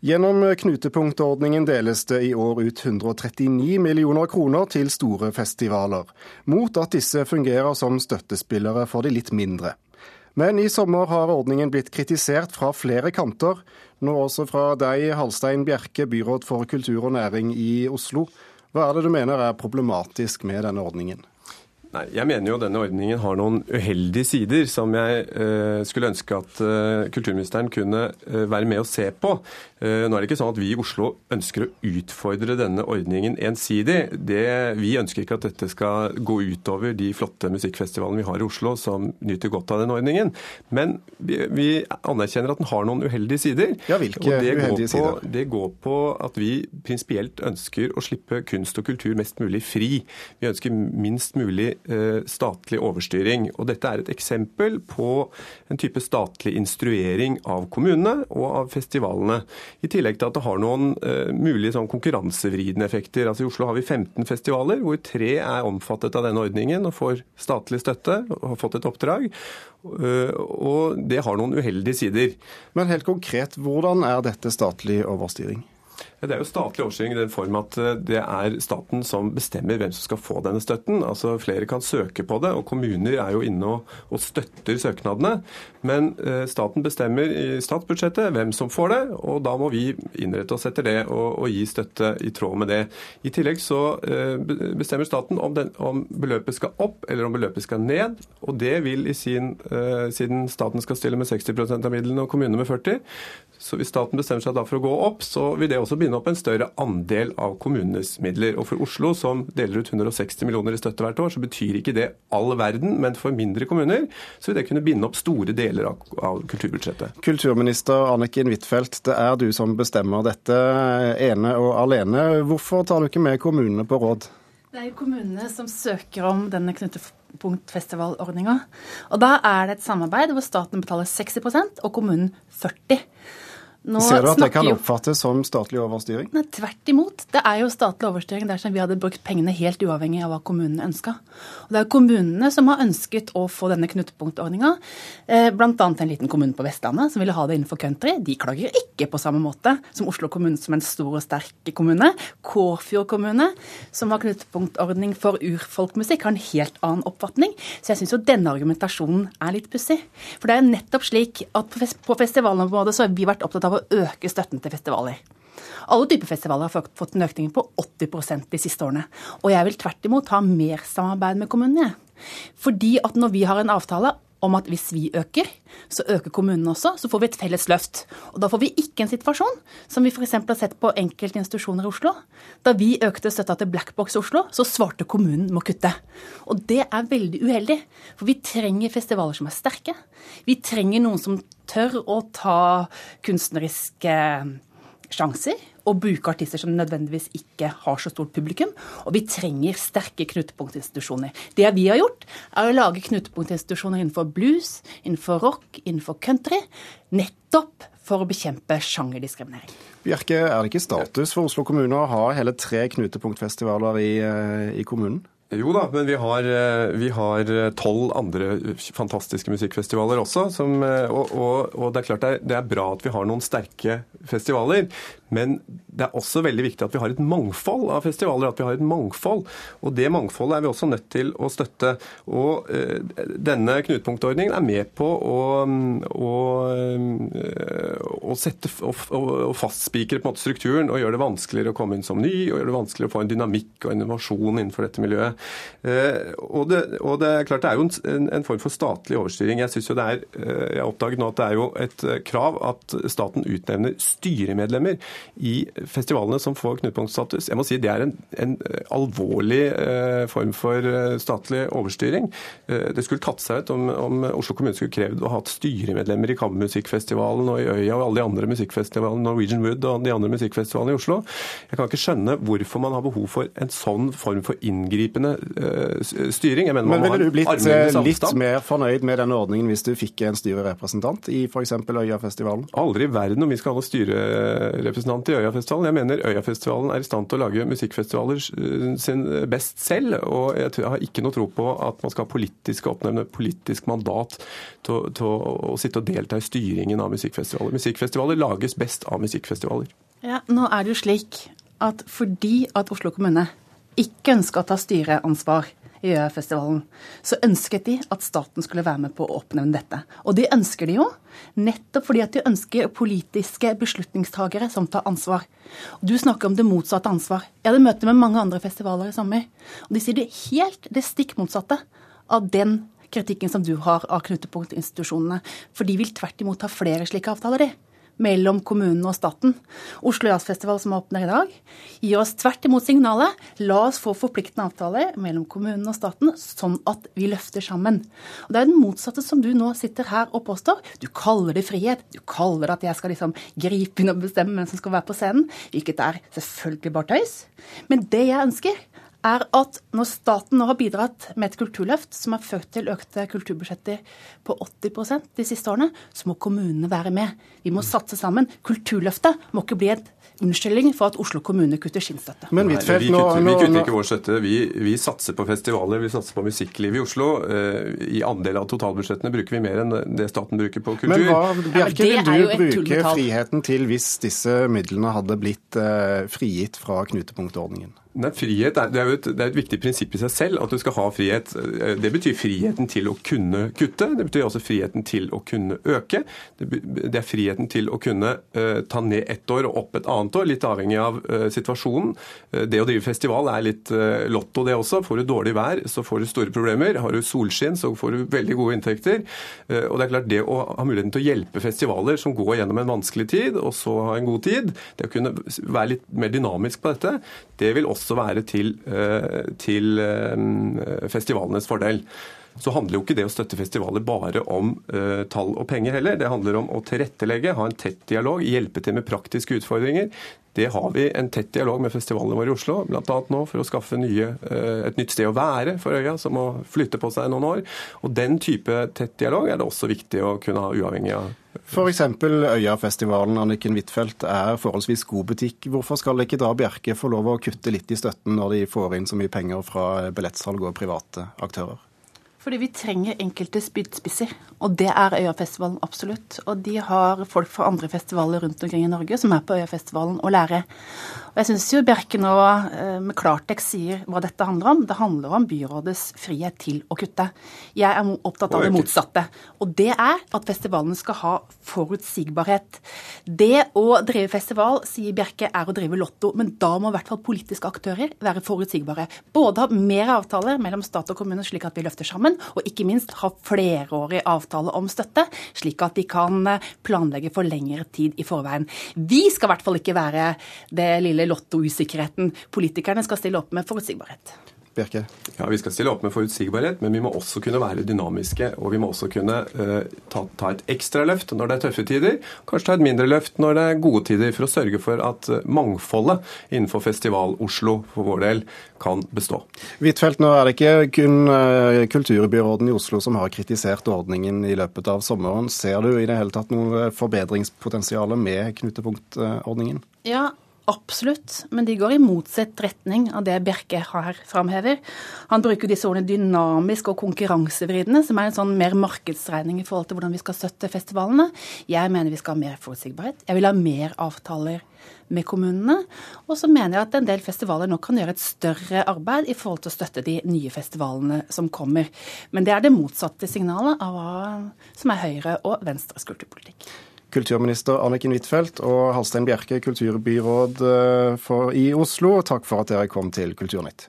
Gjennom knutepunktordningen deles det i år ut 139 millioner kroner til store festivaler, mot at disse fungerer som støttespillere for de litt mindre. Men i sommer har ordningen blitt kritisert fra flere kanter, nå også fra deg, Halstein Bjerke, byråd for kultur og næring i Oslo. Hva er det du mener er problematisk med denne ordningen? Nei, Jeg mener jo denne ordningen har noen uheldige sider som jeg eh, skulle ønske at eh, kulturministeren kunne eh, være med å se på. Nå er det ikke sånn at vi i Oslo ønsker å utfordre denne ordningen ensidig. Det, vi ønsker ikke at dette skal gå utover de flotte musikkfestivalene vi har i Oslo som nyter godt av den ordningen. Men vi, vi anerkjenner at den har noen uheldige sider. Ja, hvilke uheldige sider? Det går på at vi prinsipielt ønsker å slippe kunst og kultur mest mulig fri. Vi ønsker minst mulig Eh, statlig overstyring. Og Dette er et eksempel på en type statlig instruering av kommunene og av festivalene. I tillegg til at det har noen uh, mulige sånn konkurransevridende effekter. Altså I Oslo har vi 15 festivaler, hvor tre er omfattet av denne ordningen og får statlig støtte og har fått et oppdrag. Uh, og det har noen uheldige sider. Men helt konkret, hvordan er dette statlig overstyring? Det er jo statlig overstyring i den form at eh, det er staten som bestemmer hvem som skal få denne støtten. Altså Flere kan søke på det, og kommuner er jo inne og, støtter søknadene. Men eh, staten bestemmer i statsbudsjettet hvem som får det, og da må vi innrette oss etter det og, og gi støtte i tråd med det. I tillegg så eh, bestemmer staten om, den, om, beløpet skal opp eller om beløpet skal ned. Og det vil i sin, siden staten skal stille med 60% av midlene og kommunene med 40 så hvis staten bestemmer seg da for å gå opp, så vil det også binde opp en større andel av kommunenes midler. Og for Oslo, som deler ut 160 millioner i støtte hvert år, så betyr ikke det all verden, men for mindre kommuner så vil det kunne binde opp store deler av, av kulturbudsjettet. Kulturminister Anniken Huitfeldt, det er du som bestemmer dette ene og alene. Hvorfor tar du ikke med kommunene på råd? Det er jo kommunene som søker om denne knutepunktfestivalordninga. Og da er det et samarbeid hvor staten betaler 60% og kommunen 40 nå Ser du at det kan oppfattes som statlig overstyring? Nei, Tvert imot. Det er jo statlig overstyring dersom vi hadde brukt pengene helt uavhengig av hva kommunene ønska. Og det er kommunene som har ønsket å få denne knutepunktordninga. Eh, Bl.a. en liten kommune på Vestlandet som ville ha det innenfor country. De klager ikke på samme måte som Oslo kommune som en stor og sterk kommune. Kårfjord kommune, som har knutepunktordning for urfolkmusikk, har en helt annen oppfatning. Så jeg syns jo denne argumentasjonen er litt pussig. For det er jo nettopp slik at på festivalområdet så har vi vært opptatt av å øke støtten til festivaler. Alle typer festivaler har fått en økning på 80% de siste årene. Og jeg vil tvert imot ha mer samarbeid med kommunene. Fordi at når vi har en avtale om at hvis vi øker, så øker kommunene også. Så får vi et felles løft. Og da får vi ikke en situasjon som vi f.eks. har sett på enkelte institusjoner i Oslo. Da vi økte støtta til Blackbox Oslo, så svarte kommunen med å kutte. Og det er veldig uheldig. For vi trenger festivaler som er sterke. Vi trenger noen som tør å ta kunstneriske sjanser og bruke artister som nødvendigvis ikke har så stort publikum. Og vi trenger sterke knutepunktinstitusjoner. Det vi har gjort, er å lage knutepunktinstitusjoner innenfor blues, innenfor rock, innenfor country. Nettopp for å bekjempe sjangerdiskriminering. Bjerke, er det ikke status for Oslo kommune å ha hele tre knutepunktfestivaler i, eh, i kommunen? Jo da, men vi har, eh, eh, tolv andre fantastiske musikkfestivaler også. Som, og, og, og, det er klart det er, det er, bra at vi har noen sterke festivaler. Men det er også veldig viktig at vi har et mangfold av festivaler. at vi har et mangfold, Og det mangfoldet er vi også nødt til å støtte. Og uh, Denne knutepunktordningen er med på å, å, å sette og fastspikre strukturen og gjøre det vanskeligere å komme inn som ny, og gjøre det vanskeligere å få en dynamikk og innovasjon innenfor dette miljøet. Uh, og, det, og, det, er klart det er jo en, en form for statlig overstyring. Jeg synes jo det er, uh, jeg har oppdaget nå at det er jo et krav at staten utnevner styremedlemmer i festivalene som får knutepunktstatus. Jeg må si Det er en, en eh, alvorlig eh, form for eh, statlig overstyring. Eh, det skulle tatt seg ut om, om, Oslo kommune skulle krevd å ha hatt styremedlemmer i Kammermusikkfestivalen og i Øya og alle de andre musikkfestivalene, Norwegian Wood og de andre musikkfestivalene i Oslo. Jeg kan ikke skjønne hvorfor man har behov for en sånn form for inngripende utøvende styring. Mener, Men ville du blitt litt mer fornøyd med den ordningen hvis du fikk en styrerepresentant i f.eks. Øyafestivalen? Aldri i verden om vi skal ha styrerepresentant i Øyafestivalen. Jeg mener Øyafestivalen er i stand til å lage musikkfestivaler sin best selv. Og jeg har ikke noe tro på at man skal ha politisk oppnevne politisk mandat til, til å sitte og delta i styringen av musikkfestivaler. Musikkfestivaler lages best av musikkfestivaler. Ja, nå er det jo slik at fordi at Oslo kommune ikke ønska å ta styreansvar i Øyafestivalen, så ønsket de at staten skulle være med på å oppnevne dette. Og det ønsker de jo, nettopp fordi at de ønsker politiske beslutningstagere som tar ansvar. Du snakker om det motsatte ansvar. Jeg hadde møte med mange andre festivaler i sommer, og de sier det helt det stikk motsatte av den kritikken som du har av knutepunktinstitusjonene. For de vil tvert imot ha flere slike avtaler, de mellom kommunen og staten. Oslo Jazzfestival, som åpner i dag, gir oss tvert imot signalet la oss få forpliktende avtaler mellom kommunen og staten, sånn at vi løfter sammen. Og Det er den motsatte som du nå sitter her og påstår. Du kaller det frihet. Du kaller det at jeg skal liksom gripe inn og bestemme hvem som skal være på scenen, hvilket er selvfølgelig bare tøys. Men det jeg ønsker, er at når staten nå har bidratt med et kulturløft som har ført til økte kulturbudsjetter på 80% de siste årene, så må kommunene være med. Vi må satse sammen. Kulturløftet må ikke bli en unnskyldning for at Oslo kommune kutter sin støtte. Men Hvitfeldt, vi, kutter, vi kutter ikke vår støtte. Vi, vi, satser på festivaler, vi satser på musikkliv i Oslo. Eh, I andel av totalbudsjettene bruker vi mer enn det staten bruker på kultur. Men hva, Bjerke, vil du bruke friheten til hvis disse midlene hadde blitt eh, frigitt fra knutepunktordningen? Nei, frihet er, det, er et, det er, et, viktig prinsipp i seg selv at du skal ha frihet. Det betyr friheten til å kunne kutte. Det betyr også friheten til å kunne øke. Det, er friheten til å kunne uh, ta ned ett år og opp et annet år, litt avhengig av uh, situasjonen. Uh, det å drive festival er litt lotto, det også. Får du dårlig vær, så får du store problemer. Har du solskinn, så får du veldig gode inntekter. og det er klart, det å ha muligheten til å hjelpe festivaler som går gjennom en vanskelig tid, og så ha en god tid, det å kunne være litt mer dynamisk på dette, det vil også også være til, eh, til eh, festivalenes fordel så handler jo ikke det å støtte festivaler bare om uh, tall og penger heller. Det handler om å tilrettelegge, ha en tett dialog, hjelpe til med praktiske utfordringer. Det har vi en tett dialog med festivalene våre i Oslo, bl.a. nå for å skaffe nye, uh, et nytt sted å være for øya, som må flytte på seg noen år. Og Den type tett dialog er det også viktig å kunne ha uavhengig av F.eks. Øyafestivalen Anniken Huitfeldt er forholdsvis god butikk. Hvorfor skal ikke da Bjerke få lov å kutte litt i støtten når de får inn så mye penger fra billettsalg og private aktører? Fordi vi trenger enkelte spydspisser, og det er Øyafestivalen absolutt. Og de har folk fra andre festivaler rundt omkring i Norge som er på Øyafestivalen og lærer. Og jeg syns jo Bjerke nå eh, med klartekst sier hva dette handler om. Det handler om byrådets frihet til å kutte. Jeg er opptatt av det motsatte. Og det er at festivalene skal ha forutsigbarhet. Det å drive festival, sier Bjerke, er å drive lotto. Men da må i hvert fall politiske aktører være forutsigbare. Både ha mer avtaler mellom stat og kommune, slik at vi løfter sammen, og ikke minst ha flerårig avtale om støtte, slik at de kan eh, planlegge for lengre tid i forveien. Vi skal i hvert fall ikke være det lille lotto-usikkerheten Politikerne skal stille opp med forutsigbarhet. Bjerke? Ja, Vi skal stille opp med forutsigbarhet, men vi må også kunne være dynamiske. Og vi må også kunne uh, ta, ta, et ekstra løft når det er tøffe tider. Kanskje ta et mindre løft når det er gode tider, for å sørge for at uh, mangfoldet innenfor Festival-Oslo for vår del kan bestå. Huitfeldt, nå er det ikke kun uh, kulturbyråden i Oslo som har kritisert ordningen i løpet av sommeren. Ser du i det hele tatt noe forbedringspotensial med knutepunktordningen? Ja, Absolutt, men de går i motsatt retning av det Bjerke her framhever. Han bruker disse ordene dynamisk og konkurransevridende, som er en sånn mer markedsregning i forhold til hvordan vi skal støtte festivalene. Jeg mener vi skal ha mer forutsigbarhet. Jeg vil ha mer avtaler med kommunene. Og så mener jeg at en del festivaler nå kan gjøre et større arbeid i forhold til å støtte de nye festivalene som kommer. Men det er det motsatte signalet av hva som er Høyre og Venstres kulturpolitikk kulturminister Anniken Huitfeldt og Halstein Bjerke, kulturbyråd eh, i Oslo. Takk for at dere kom til Kulturnytt.